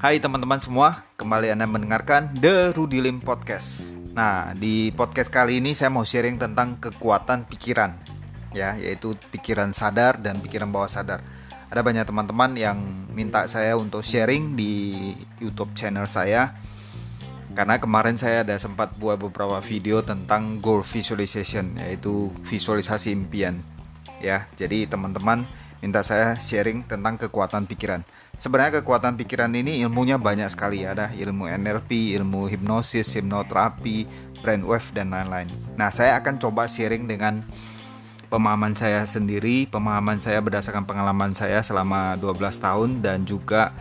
Hai teman-teman semua, kembali Anda mendengarkan The Rudy Lim Podcast. Nah, di podcast kali ini saya mau sharing tentang kekuatan pikiran, ya, yaitu pikiran sadar dan pikiran bawah sadar. Ada banyak teman-teman yang minta saya untuk sharing di YouTube channel saya. Karena kemarin saya ada sempat buat beberapa video tentang goal visualization, yaitu visualisasi impian. Ya, jadi teman-teman minta saya sharing tentang kekuatan pikiran. Sebenarnya kekuatan pikiran ini ilmunya banyak sekali ada ilmu NLP, ilmu hipnosis, hipnoterapi, brainwave dan lain-lain. Nah, saya akan coba sharing dengan pemahaman saya sendiri, pemahaman saya berdasarkan pengalaman saya selama 12 tahun dan juga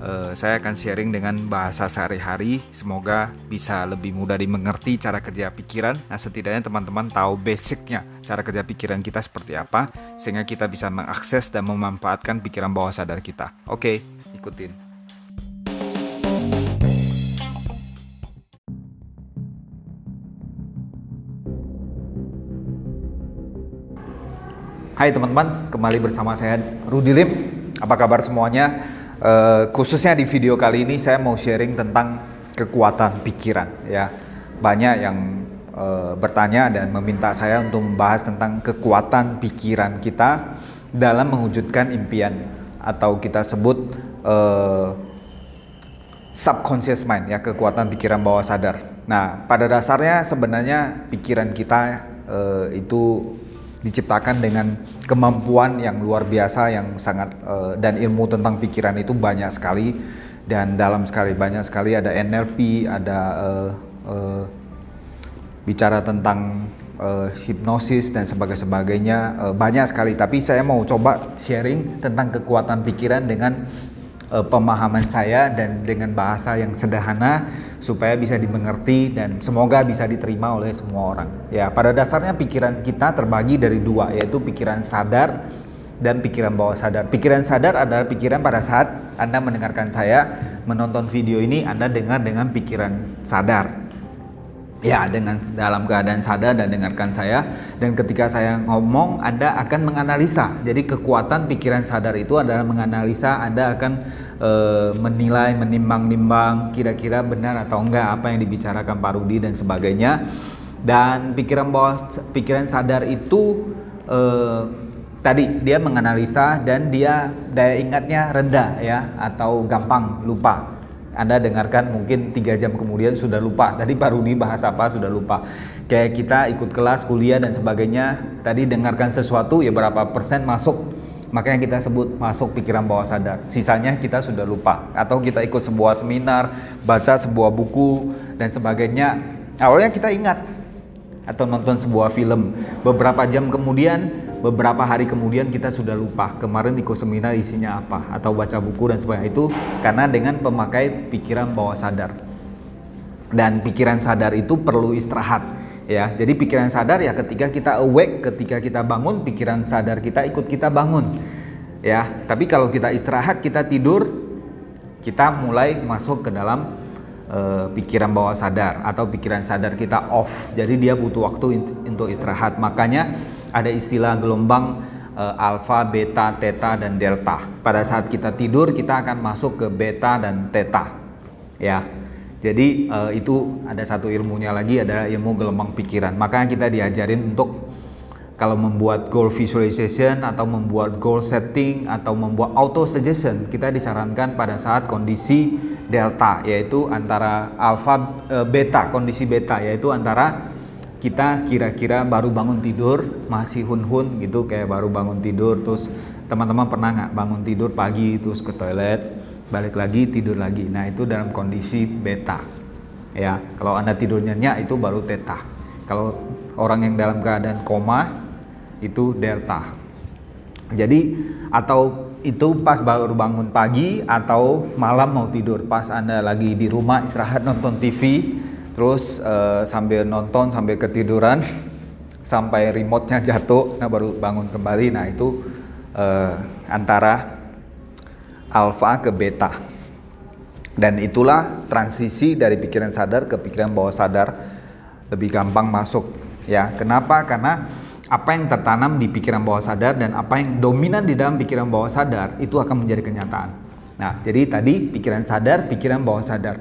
uh, saya akan sharing dengan bahasa sehari-hari. Semoga bisa lebih mudah dimengerti cara kerja pikiran. Nah, setidaknya teman-teman tahu basicnya cara kerja pikiran kita seperti apa, sehingga kita bisa mengakses dan memanfaatkan pikiran bawah sadar kita. Oke, ikutin. Hai teman-teman, kembali bersama saya Rudi Lim. Apa kabar semuanya? Uh, khususnya di video kali ini saya mau sharing tentang kekuatan pikiran ya. Banyak yang uh, bertanya dan meminta saya untuk membahas tentang kekuatan pikiran kita dalam mewujudkan impian atau kita sebut uh, subconscious mind ya, kekuatan pikiran bawah sadar. Nah, pada dasarnya sebenarnya pikiran kita itu diciptakan dengan kemampuan yang luar biasa yang sangat uh, dan ilmu tentang pikiran itu banyak sekali. Dan dalam sekali banyak sekali. Ada NLP ada uh, uh, bicara tentang uh, hipnosis dan sebagainya sebagainya. Uh, banyak sekali. Tapi saya mau coba sharing tentang kekuatan pikiran dengan uh, pemahaman saya dan dengan bahasa yang sederhana supaya bisa dimengerti dan semoga bisa diterima oleh semua orang. Ya, pada dasarnya pikiran kita terbagi dari dua yaitu pikiran sadar dan pikiran bawah sadar. Pikiran sadar adalah pikiran pada saat Anda mendengarkan saya menonton video ini Anda dengar dengan pikiran sadar ya dengan dalam keadaan sadar dan dengarkan saya. Dan ketika saya ngomong Anda akan menganalisa. Jadi kekuatan pikiran sadar itu adalah menganalisa Anda akan e, menilai menimbang-nimbang kira-kira benar atau enggak apa yang dibicarakan Pak Rudi dan sebagainya. Dan pikiran bawah pikiran sadar itu e, tadi dia menganalisa dan dia daya ingatnya rendah ya atau gampang lupa anda dengarkan mungkin tiga jam kemudian sudah lupa. Tadi Pak Rudi bahas apa sudah lupa. Kayak kita ikut kelas, kuliah dan sebagainya. Tadi dengarkan sesuatu ya berapa persen masuk. Makanya kita sebut masuk pikiran bawah sadar. Sisanya kita sudah lupa. Atau kita ikut sebuah seminar, baca sebuah buku dan sebagainya. Awalnya kita ingat atau nonton sebuah film. Beberapa jam kemudian beberapa hari kemudian kita sudah lupa kemarin ikut seminar isinya apa atau baca buku dan sebagainya. Itu karena dengan pemakai pikiran bawah sadar. Dan pikiran sadar itu perlu istirahat ya. Jadi pikiran sadar ya ketika kita awake ketika kita bangun pikiran sadar kita ikut kita bangun ya. Tapi kalau kita istirahat kita tidur kita mulai masuk ke dalam uh, pikiran bawah sadar atau pikiran sadar kita off. Jadi dia butuh waktu untuk istirahat. Makanya ada istilah gelombang uh, alfa, beta, theta dan delta. Pada saat kita tidur kita akan masuk ke beta dan theta. Ya. Jadi uh, itu ada satu ilmunya lagi ada ilmu gelombang pikiran. Makanya kita diajarin untuk kalau membuat goal visualization atau membuat goal setting atau membuat auto suggestion kita disarankan pada saat kondisi delta yaitu antara alfa uh, beta kondisi beta yaitu antara kita kira-kira baru bangun tidur masih hun-hun gitu kayak baru bangun tidur terus teman-teman pernah nggak bangun tidur pagi terus ke toilet balik lagi tidur lagi. Nah itu dalam kondisi beta ya. Kalau anda tidur nyenyak itu baru teta. Kalau orang yang dalam keadaan koma itu delta. Jadi atau itu pas baru bangun pagi atau malam mau tidur. Pas anda lagi di rumah istirahat nonton TV terus uh, sambil nonton sambil ketiduran sampai remote-nya jatuh nah baru bangun kembali. Nah itu uh, antara alfa ke beta. Dan itulah transisi dari pikiran sadar ke pikiran bawah sadar. Lebih gampang masuk ya. Kenapa? Karena apa yang tertanam di pikiran bawah sadar dan apa yang dominan di dalam pikiran bawah sadar itu akan menjadi kenyataan. Nah, jadi tadi pikiran sadar, pikiran bawah sadar.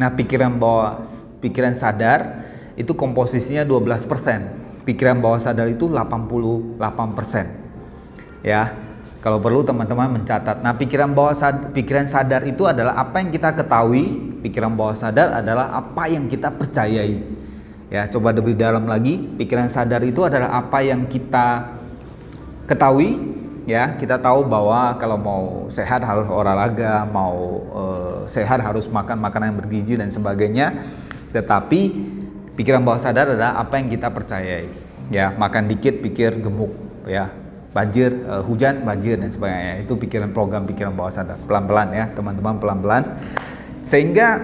Nah, pikiran bawah pikiran sadar itu komposisinya 12%. Pikiran bawah sadar itu 88%. Ya. Kalau perlu teman-teman mencatat. Nah, pikiran bawah sadar, pikiran sadar itu adalah apa yang kita ketahui, pikiran bawah sadar adalah apa yang kita percayai. Ya, coba lebih dalam lagi, pikiran sadar itu adalah apa yang kita ketahui, ya. Kita tahu bahwa kalau mau sehat harus olahraga, mau uh, sehat harus makan makanan yang bergizi dan sebagainya. Tetapi pikiran bawah sadar adalah apa yang kita percayai. Ya, makan dikit pikir gemuk, ya. Banjir, uh, hujan, banjir dan sebagainya. Itu pikiran program pikiran bawah sadar. Pelan-pelan ya, teman-teman pelan-pelan. Sehingga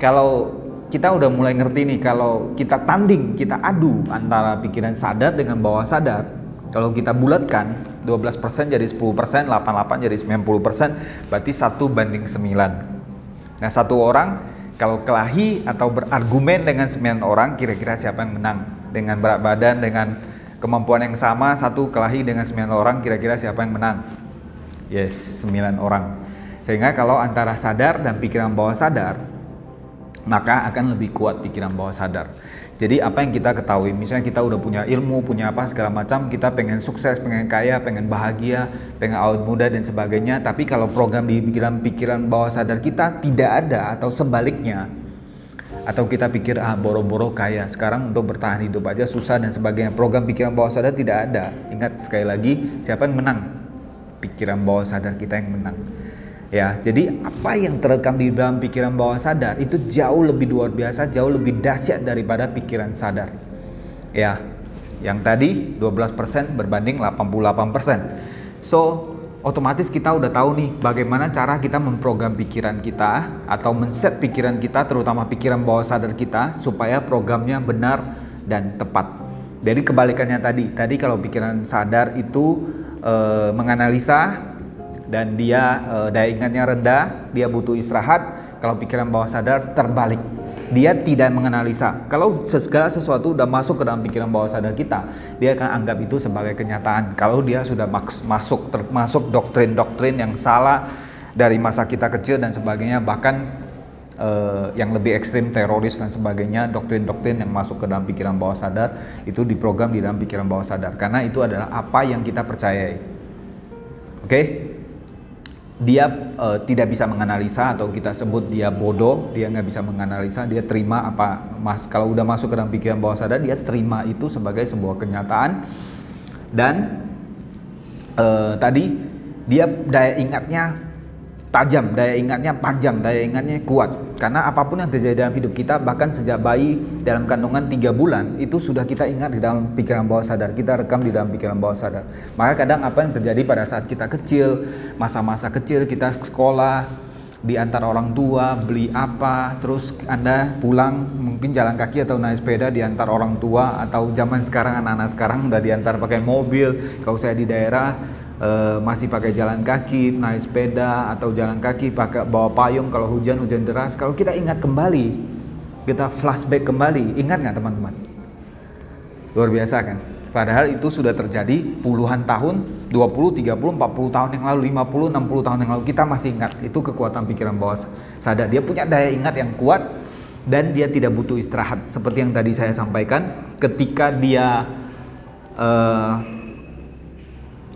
kalau kita udah mulai ngerti nih kalau kita tanding, kita adu antara pikiran sadar dengan bawah sadar. Kalau kita bulatkan 12% jadi 10%, 88 jadi 90%, berarti satu banding 9. Nah, satu orang kalau kelahi atau berargumen dengan 9 orang, kira-kira siapa yang menang? Dengan berat badan, dengan kemampuan yang sama, satu kelahi dengan 9 orang, kira-kira siapa yang menang? Yes, 9 orang. Sehingga kalau antara sadar dan pikiran bawah sadar, maka akan lebih kuat pikiran bawah sadar. Jadi apa yang kita ketahui, misalnya kita udah punya ilmu, punya apa segala macam, kita pengen sukses, pengen kaya, pengen bahagia, pengen awet muda dan sebagainya. Tapi kalau program di pikiran-pikiran bawah sadar kita tidak ada atau sebaliknya, atau kita pikir ah boro-boro kaya, sekarang untuk bertahan hidup aja susah dan sebagainya. Program pikiran bawah sadar tidak ada. Ingat sekali lagi, siapa yang menang? Pikiran bawah sadar kita yang menang. Ya, jadi apa yang terekam di dalam pikiran bawah sadar itu jauh lebih luar biasa, jauh lebih dahsyat daripada pikiran sadar. Ya, yang tadi 12% berbanding 88%. So, otomatis kita udah tahu nih bagaimana cara kita memprogram pikiran kita atau men-set pikiran kita terutama pikiran bawah sadar kita supaya programnya benar dan tepat. Jadi kebalikannya tadi, tadi kalau pikiran sadar itu e, menganalisa dan dia e, daya ingatnya rendah, dia butuh istirahat. Kalau pikiran bawah sadar terbalik, dia tidak menganalisa. Kalau segala sesuatu sudah masuk ke dalam pikiran bawah sadar kita, dia akan anggap itu sebagai kenyataan. Kalau dia sudah masuk termasuk doktrin-doktrin yang salah dari masa kita kecil dan sebagainya, bahkan uh, yang lebih ekstrim teroris dan sebagainya doktrin-doktrin yang masuk ke dalam pikiran bawah sadar itu diprogram di dalam pikiran bawah sadar karena itu adalah apa yang kita percayai oke okay? Dia uh, tidak bisa menganalisa atau kita sebut dia bodoh, dia nggak bisa menganalisa, dia terima apa mas kalau udah masuk ke dalam pikiran bawah sadar dia terima itu sebagai sebuah kenyataan. Dan uh, tadi dia daya ingatnya tajam, daya ingatnya panjang, daya ingatnya kuat. Karena apa pun yang terjadi dalam hidup kita, bahkan sejak bayi dalam kandungan tiga bulan, itu sudah kita ingat di dalam pikiran bawah sadar. Kita rekam di dalam pikiran bawah sadar. Maka kadang apa yang terjadi pada saat kita kecil, masa-masa kecil kita sekolah, di antara orang tua beli apa terus anda pulang mungkin jalan kaki atau naik sepeda di antara orang tua atau zaman sekarang anak-anak sekarang udah diantar pakai mobil kalau saya di daerah uh, masih pakai jalan kaki, naik sepeda atau jalan kaki pakai bawa payung kalau hujan hujan deras. Kalau kita ingat kembali, kita flashback kembali, ingat nggak teman-teman? Luar biasa kan? Padahal itu sudah terjadi puluhan tahun, 20, 30, 40 tahun yang lalu, 50, 60 tahun yang lalu kita masih ingat. Itu kekuatan pikiran bawah sadar. Dia punya daya ingat yang kuat dan dia tidak butuh istirahat. Seperti yang tadi saya sampaikan, ketika dia uh,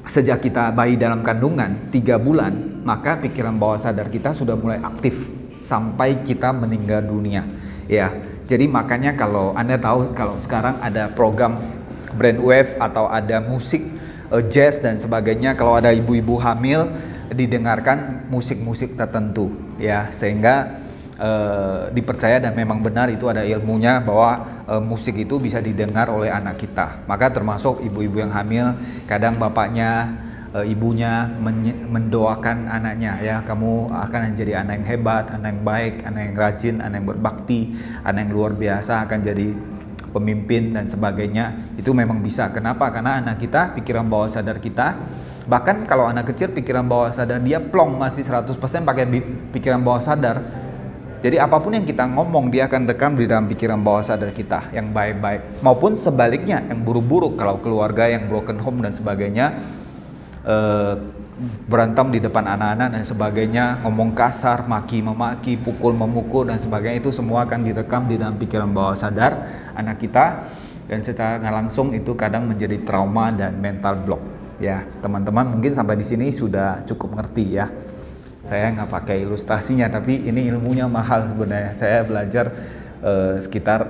sejak kita bayi dalam kandungan tiga bulan, maka pikiran bawah sadar kita sudah mulai aktif sampai kita meninggal dunia. Ya, jadi makanya kalau anda tahu kalau sekarang ada program brainwave atau ada musik uh, jazz dan sebagainya, kalau ada ibu-ibu hamil didengarkan musik-musik tertentu, ya sehingga uh, dipercaya dan memang benar itu ada ilmunya bahwa uh, musik itu bisa didengar oleh anak kita. Maka termasuk ibu-ibu yang hamil, kadang bapaknya, uh, ibunya men mendoakan anaknya ya, kamu akan menjadi anak yang hebat, anak yang baik, anak yang rajin, anak yang berbakti, anak yang luar biasa akan jadi pemimpin dan sebagainya. Itu memang bisa. Kenapa? Karena anak kita, pikiran bawah sadar kita Bahkan kalau anak kecil pikiran bawah sadar dia plong masih 100% pakai pikiran bawah sadar Jadi apa pun yang kita ngomong dia akan rekam di dalam pikiran bawah sadar kita yang baik-baik. Maupun sebaliknya yang buruk-buruk. Kalau keluarga yang broken home dan sebagainya eh, berantem di depan anak-anak dan sebagainya, ngomong kasar, maki memaki, pukul memukul dan sebagainya itu semua akan direkam di dalam pikiran bawah sadar anak kita. Dan secara nggak langsung itu kadang menjadi trauma dan mental block. Ya teman-teman mungkin sampai di sini sudah cukup ngerti ya saya nggak pakai ilustrasinya tapi ini ilmunya mahal sebenarnya. Saya belajar uh, sekitar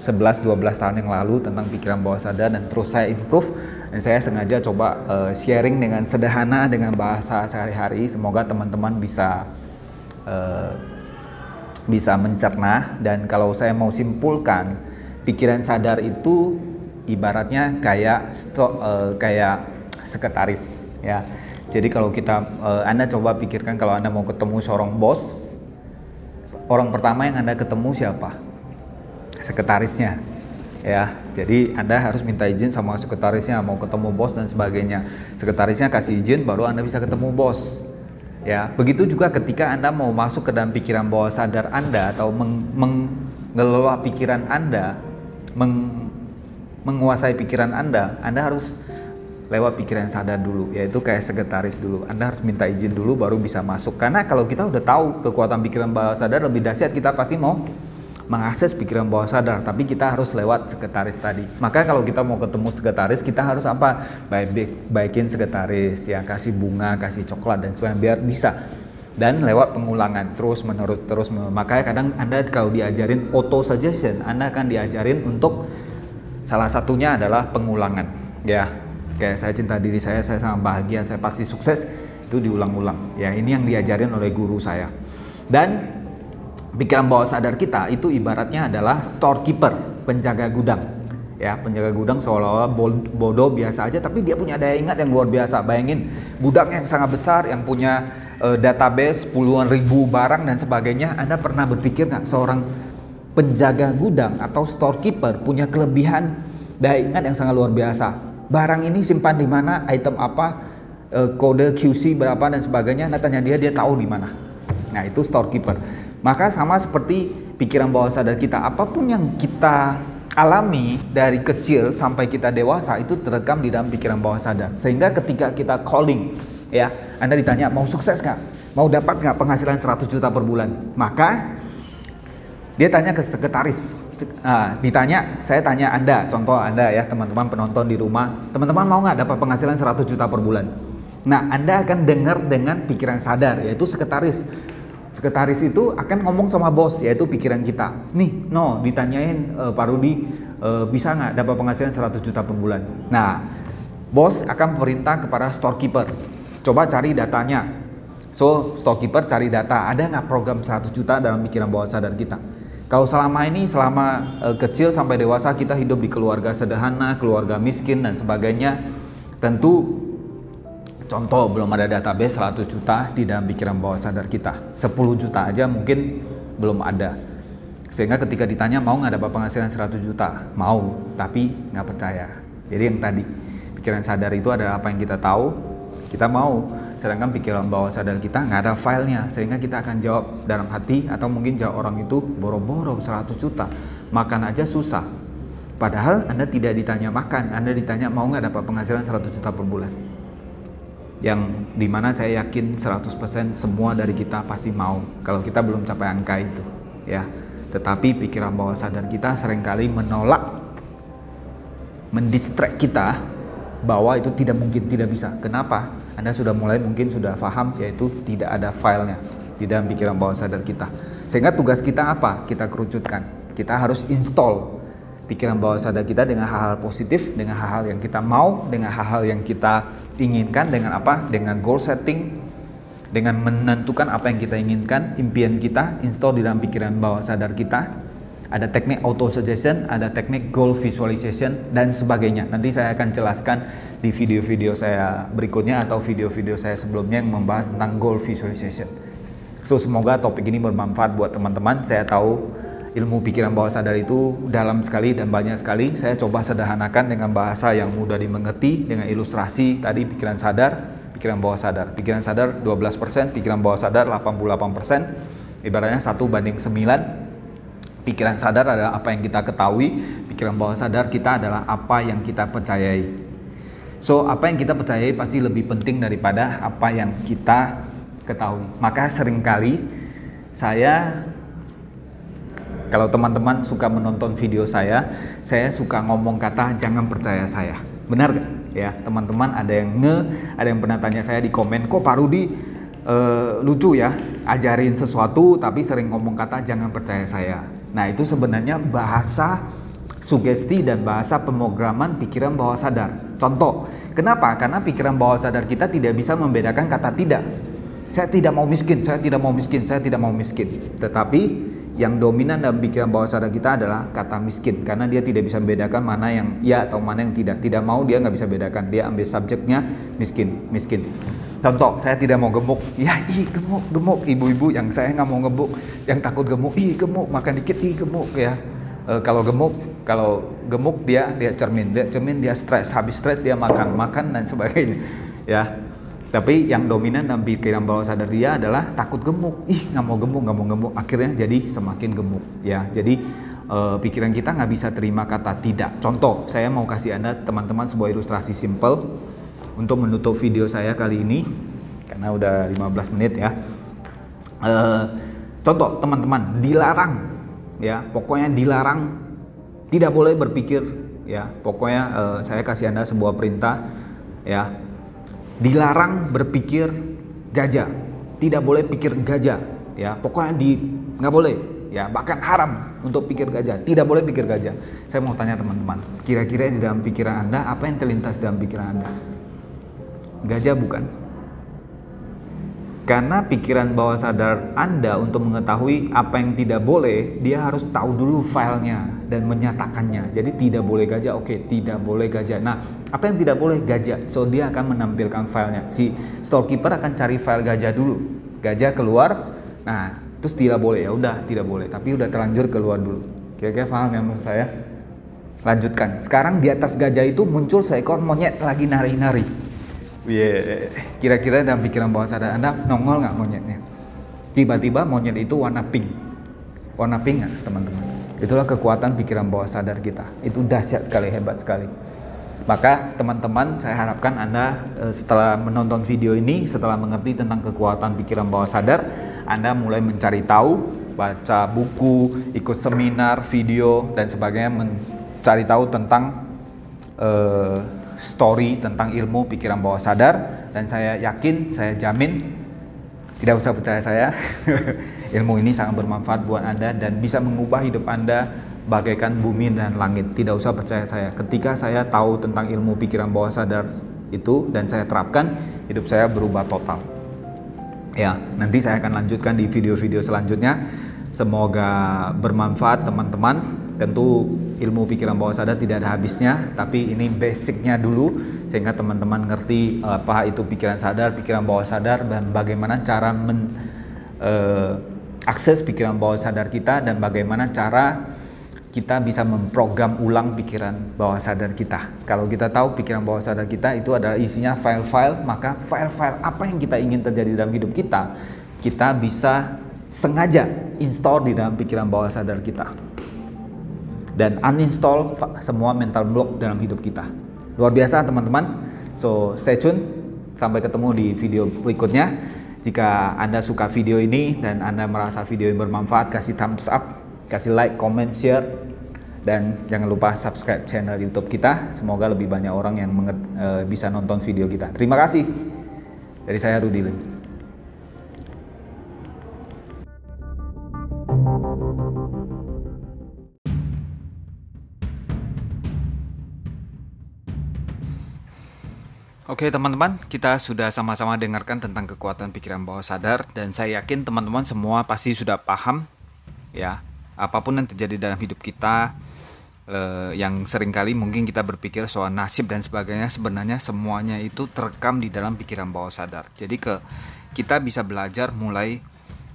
11-12 tahun yang lalu tentang pikiran bawah sadar dan terus saya improve. Dan saya sengaja coba uh, sharing dengan sederhana dengan bahasa sehari-hari. Semoga teman-teman bisa uh, bisa mencerna. Dan kalau saya mau simpulkan pikiran sadar itu ibaratnya kayak sto, uh, kayak sekretaris ya jadi kalau kita uh, Anda coba pikirkan kalau Anda mau ketemu seorang bos, orang pertama yang Anda ketemu siapa? Sekretarisnya. Ya, jadi Anda harus minta izin sama sekretarisnya mau ketemu bos dan sebagainya. Sekretarisnya kasih izin baru Anda bisa ketemu bos. Ya, begitu juga ketika Anda mau masuk ke dalam pikiran bawah sadar Anda atau mengelola pikiran Anda, meng, menguasai pikiran Anda, Anda harus lewat pikiran sadar dulu yaitu kayak sekretaris dulu. Anda harus minta izin dulu baru bisa masuk. Karena kalau kita udah tahu kekuatan pikiran bawah sadar lebih dahsyat kita pasti mau mengakses pikiran bawah sadar. Tapi kita harus lewat sekretaris tadi. Maka kalau kita mau ketemu sekretaris kita harus apa? Baik baikin sekretaris ya. Kasih bunga kasih coklat dan sebagainya biar bisa. Dan lewat pengulangan terus menerus terus makanya kadang anda kalau diajarin auto suggestion anda akan diajarin untuk salah satunya adalah pengulangan ya kayak saya cinta diri saya, saya sangat bahagia, saya pasti sukses, itu diulang-ulang. Ya, ini yang diajarin oleh guru saya. Dan pikiran bawah sadar kita itu ibaratnya adalah storekeeper, penjaga gudang. Ya, penjaga gudang seolah-olah bodoh biasa aja, tapi dia punya daya ingat yang luar biasa. Bayangin, gudang yang sangat besar, yang punya uh, database puluhan ribu barang dan sebagainya. Anda pernah berpikir nggak seorang penjaga gudang atau storekeeper punya kelebihan daya ingat yang sangat luar biasa barang ini simpan di mana, item apa, e, kode QC berapa dan sebagainya. Nah tanya dia, dia tahu di mana. Nah itu storekeeper. Maka sama seperti pikiran bawah sadar kita, apa pun yang kita alami dari kecil sampai kita dewasa itu terekam di dalam pikiran bawah sadar. Sehingga ketika kita calling, ya, Anda ditanya mau sukses nggak, mau dapat nggak penghasilan 100 juta per bulan, maka dia tanya ke sekretaris, nah, ditanya, saya tanya Anda, contoh Anda ya teman-teman penonton di rumah, teman-teman mau nggak dapat penghasilan 100 juta per bulan? Nah, Anda akan dengar dengan pikiran sadar, yaitu sekretaris. Sekretaris itu akan ngomong sama bos, yaitu pikiran kita. Nih, no, ditanyain uh, Pak Rudi, uh, bisa nggak dapat penghasilan 100 juta per bulan? Nah, bos akan perintah kepada storekeeper, coba cari datanya. So, storekeeper cari data, ada nggak program 100 juta dalam pikiran bawah sadar kita? Kalau selama ini selama e, kecil sampai dewasa kita hidup di keluarga sederhana, keluarga miskin dan sebagainya, tentu contoh belum ada database 100 juta di dalam pikiran bawah sadar kita. 10 juta aja mungkin belum ada. Sehingga ketika ditanya mau nggak dapat penghasilan 100 juta, mau, tapi nggak percaya. Jadi yang tadi pikiran sadar itu adalah apa yang kita tahu, kita mau sedangkan pikiran bawah sadar kita nggak ada filenya. Sehingga kita akan jawab dalam hati atau mungkin jawab orang itu boro-boro 100 juta. Makan aja susah. Padahal anda tidak ditanya makan anda ditanya mau nggak dapat penghasilan 100 juta per bulan. Yang di mana saya yakin 100% semua dari kita pasti mau kalau kita belum capai angka itu ya. Tetapi pikiran bawah sadar kita sering kali menolak mendistract kita bahwa itu tidak mungkin tidak bisa. Kenapa anda sudah mulai mungkin sudah paham yaitu tidak ada filenya di dalam pikiran bawah sadar kita. Sehingga tugas kita apa? Kita kerucutkan. Kita harus install pikiran bawah sadar kita dengan hal-hal positif, dengan hal-hal yang kita mau, dengan hal-hal yang kita inginkan, dengan apa? Dengan goal setting, dengan menentukan apa yang kita inginkan, impian kita, install di dalam pikiran bawah sadar kita, ada teknik auto suggestion, ada teknik goal visualization dan sebagainya. Nanti saya akan jelaskan di video-video saya berikutnya atau video-video saya sebelumnya yang membahas tentang goal visualization. So semoga topik ini bermanfaat buat teman-teman. Saya tahu ilmu pikiran bawah sadar itu dalam sekali dan banyak sekali. Saya coba sederhanakan dengan bahasa yang mudah dimengerti dengan ilustrasi tadi pikiran sadar, pikiran bawah sadar. Pikiran sadar 12%, pikiran bawah sadar 88% ibaratnya satu banding sembilan pikiran sadar adalah apa yang kita ketahui. Pikiran bawah sadar kita adalah apa yang kita percayai. So apa yang kita percayai pasti lebih penting daripada apa yang kita ketahui. Maka sering kali saya kalau teman-teman suka menonton video saya saya suka ngomong kata jangan percaya saya. Benar gak ya teman-teman ada yang nge ada yang pernah tanya saya di komen kok Pak Rudi uh, lucu ya ajarin sesuatu tapi sering ngomong kata jangan percaya saya Nah, itu sebenarnya bahasa sugesti dan bahasa pemrograman pikiran bawah sadar. Contoh, kenapa? Karena pikiran bawah sadar kita tidak bisa membedakan kata tidak. Saya tidak mau miskin, saya tidak mau miskin, saya tidak mau miskin. Tetapi yang dominan dalam pikiran bawah sadar kita adalah kata miskin karena dia tidak bisa membedakan mana yang ya atau mana yang tidak. Tidak mau dia nggak bisa bedakan. Dia ambil subjeknya miskin, miskin. Contoh, saya tidak mau gemuk. Ya, ih gemuk, gemuk. Ibu-ibu yang saya nggak mau gemuk, yang takut gemuk, ih gemuk, makan dikit, ih gemuk ya. E, kalau gemuk, kalau gemuk dia dia cermin, dia cermin dia stres, habis stres dia makan, makan dan sebagainya. Ya, tapi yang dominan dalam pikiran bawah sadar dia adalah takut gemuk. Ih, nggak mau gemuk, nggak mau gemuk. Akhirnya jadi semakin gemuk. Ya, jadi uh, pikiran kita nggak bisa terima kata tidak. Contoh, saya mau kasih anda teman-teman sebuah ilustrasi simple untuk menutup video saya kali ini karena udah 15 menit ya. Uh, contoh teman-teman dilarang ya. Pokoknya dilarang tidak boleh berpikir ya. Pokoknya uh, saya kasih anda sebuah perintah ya. Dilarang berpikir gajah. Tidak boleh pikir gajah ya. Pokoknya di nggak boleh ya. Bahkan haram untuk pikir gajah. Tidak boleh pikir gajah. Saya mau tanya teman-teman kira-kira di dalam pikiran anda apa yang terlintas dalam pikiran anda Gajah bukan. Karena pikiran bawah sadar Anda untuk mengetahui apa yang tidak boleh, dia harus tahu dulu filenya dan menyatakannya. Jadi tidak boleh gajah, oke, tidak boleh gajah. Nah, apa yang tidak boleh gajah? So dia akan menampilkan filenya. Si storekeeper akan cari file gajah dulu. Gajah keluar, nah terus tidak boleh ya udah tidak boleh. Tapi udah terlanjur keluar dulu. Kira-kira paham ya maksud saya? Lanjutkan. Sekarang di atas gajah itu muncul seekor monyet lagi nari-nari yeah. kira-kira dalam pikiran bawah sadar Anda nongol nggak monyetnya? Tiba-tiba monyet itu warna pink. Warna pink nggak teman-teman? Itulah kekuatan pikiran bawah sadar kita. Itu dahsyat sekali, hebat sekali. Maka teman-teman saya harapkan Anda eh, setelah menonton video ini, setelah mengerti tentang kekuatan pikiran bawah sadar, Anda mulai mencari tahu, baca buku, ikut seminar, video, dan sebagainya, mencari tahu tentang uh, story tentang ilmu pikiran bawah sadar dan saya yakin, saya jamin tidak usah percaya saya. ilmu ini sangat bermanfaat buat Anda dan bisa mengubah hidup Anda bagaikan bumi dan langit. Tidak usah percaya saya. Ketika saya tahu tentang ilmu pikiran bawah sadar itu dan saya terapkan, hidup saya berubah total. Ya, nanti saya akan lanjutkan di video-video selanjutnya. Semoga bermanfaat teman-teman. Tentu ilmu pikiran bawah sadar tidak ada habisnya, tapi ini basicnya dulu sehingga teman-teman ngerti apa itu pikiran sadar, pikiran bawah sadar dan bagaimana cara men uh, akses pikiran bawah sadar kita dan bagaimana cara kita bisa memprogram ulang pikiran bawah sadar kita. Kalau kita tahu pikiran bawah sadar kita itu adalah isinya file-file, maka file-file apa yang kita ingin terjadi dalam hidup kita, kita bisa sengaja install di dalam pikiran bawah sadar kita dan uninstall semua mental block dalam hidup kita. Luar biasa teman-teman. So stay tune sampai ketemu di video berikutnya. Jika Anda suka video ini dan Anda merasa video ini bermanfaat, kasih thumbs up, kasih like, comment, share, dan jangan lupa subscribe channel YouTube kita. Semoga lebih banyak orang yang uh, bisa nonton video kita. Terima kasih. Dari saya Rudi Lim. Oke teman-teman, kita sudah sama-sama dengarkan tentang kekuatan pikiran bawah sadar dan saya yakin teman-teman semua pasti sudah paham ya apa pun yang terjadi dalam hidup kita eh, yang sering kali mungkin kita berpikir soal nasib dan sebagainya sebenarnya semuanya itu terekam di dalam pikiran bawah sadar. Jadi ke kita bisa belajar mulai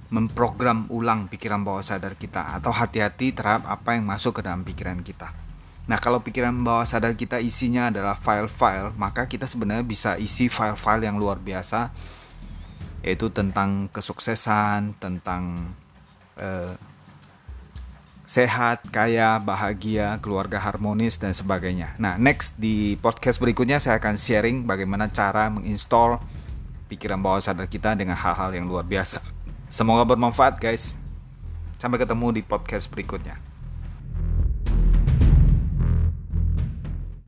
memprogram ulang pikiran bawah sadar kita atau hati-hati terhadap apa yang masuk ke dalam pikiran kita. Nah, kalau pikiran bawah sadar kita isinya adalah file-file, maka kita sebenarnya bisa isi file-file yang luar biasa yaitu tentang kesuksesan, tentang uh, sehat, kaya, bahagia, keluarga harmonis dan sebagainya. Nah, next di podcast berikutnya saya akan sharing bagaimana cara menginstall pikiran bawah sadar kita dengan hal-hal yang luar biasa. Semoga bermanfaat, guys. Sampai ketemu di podcast berikutnya.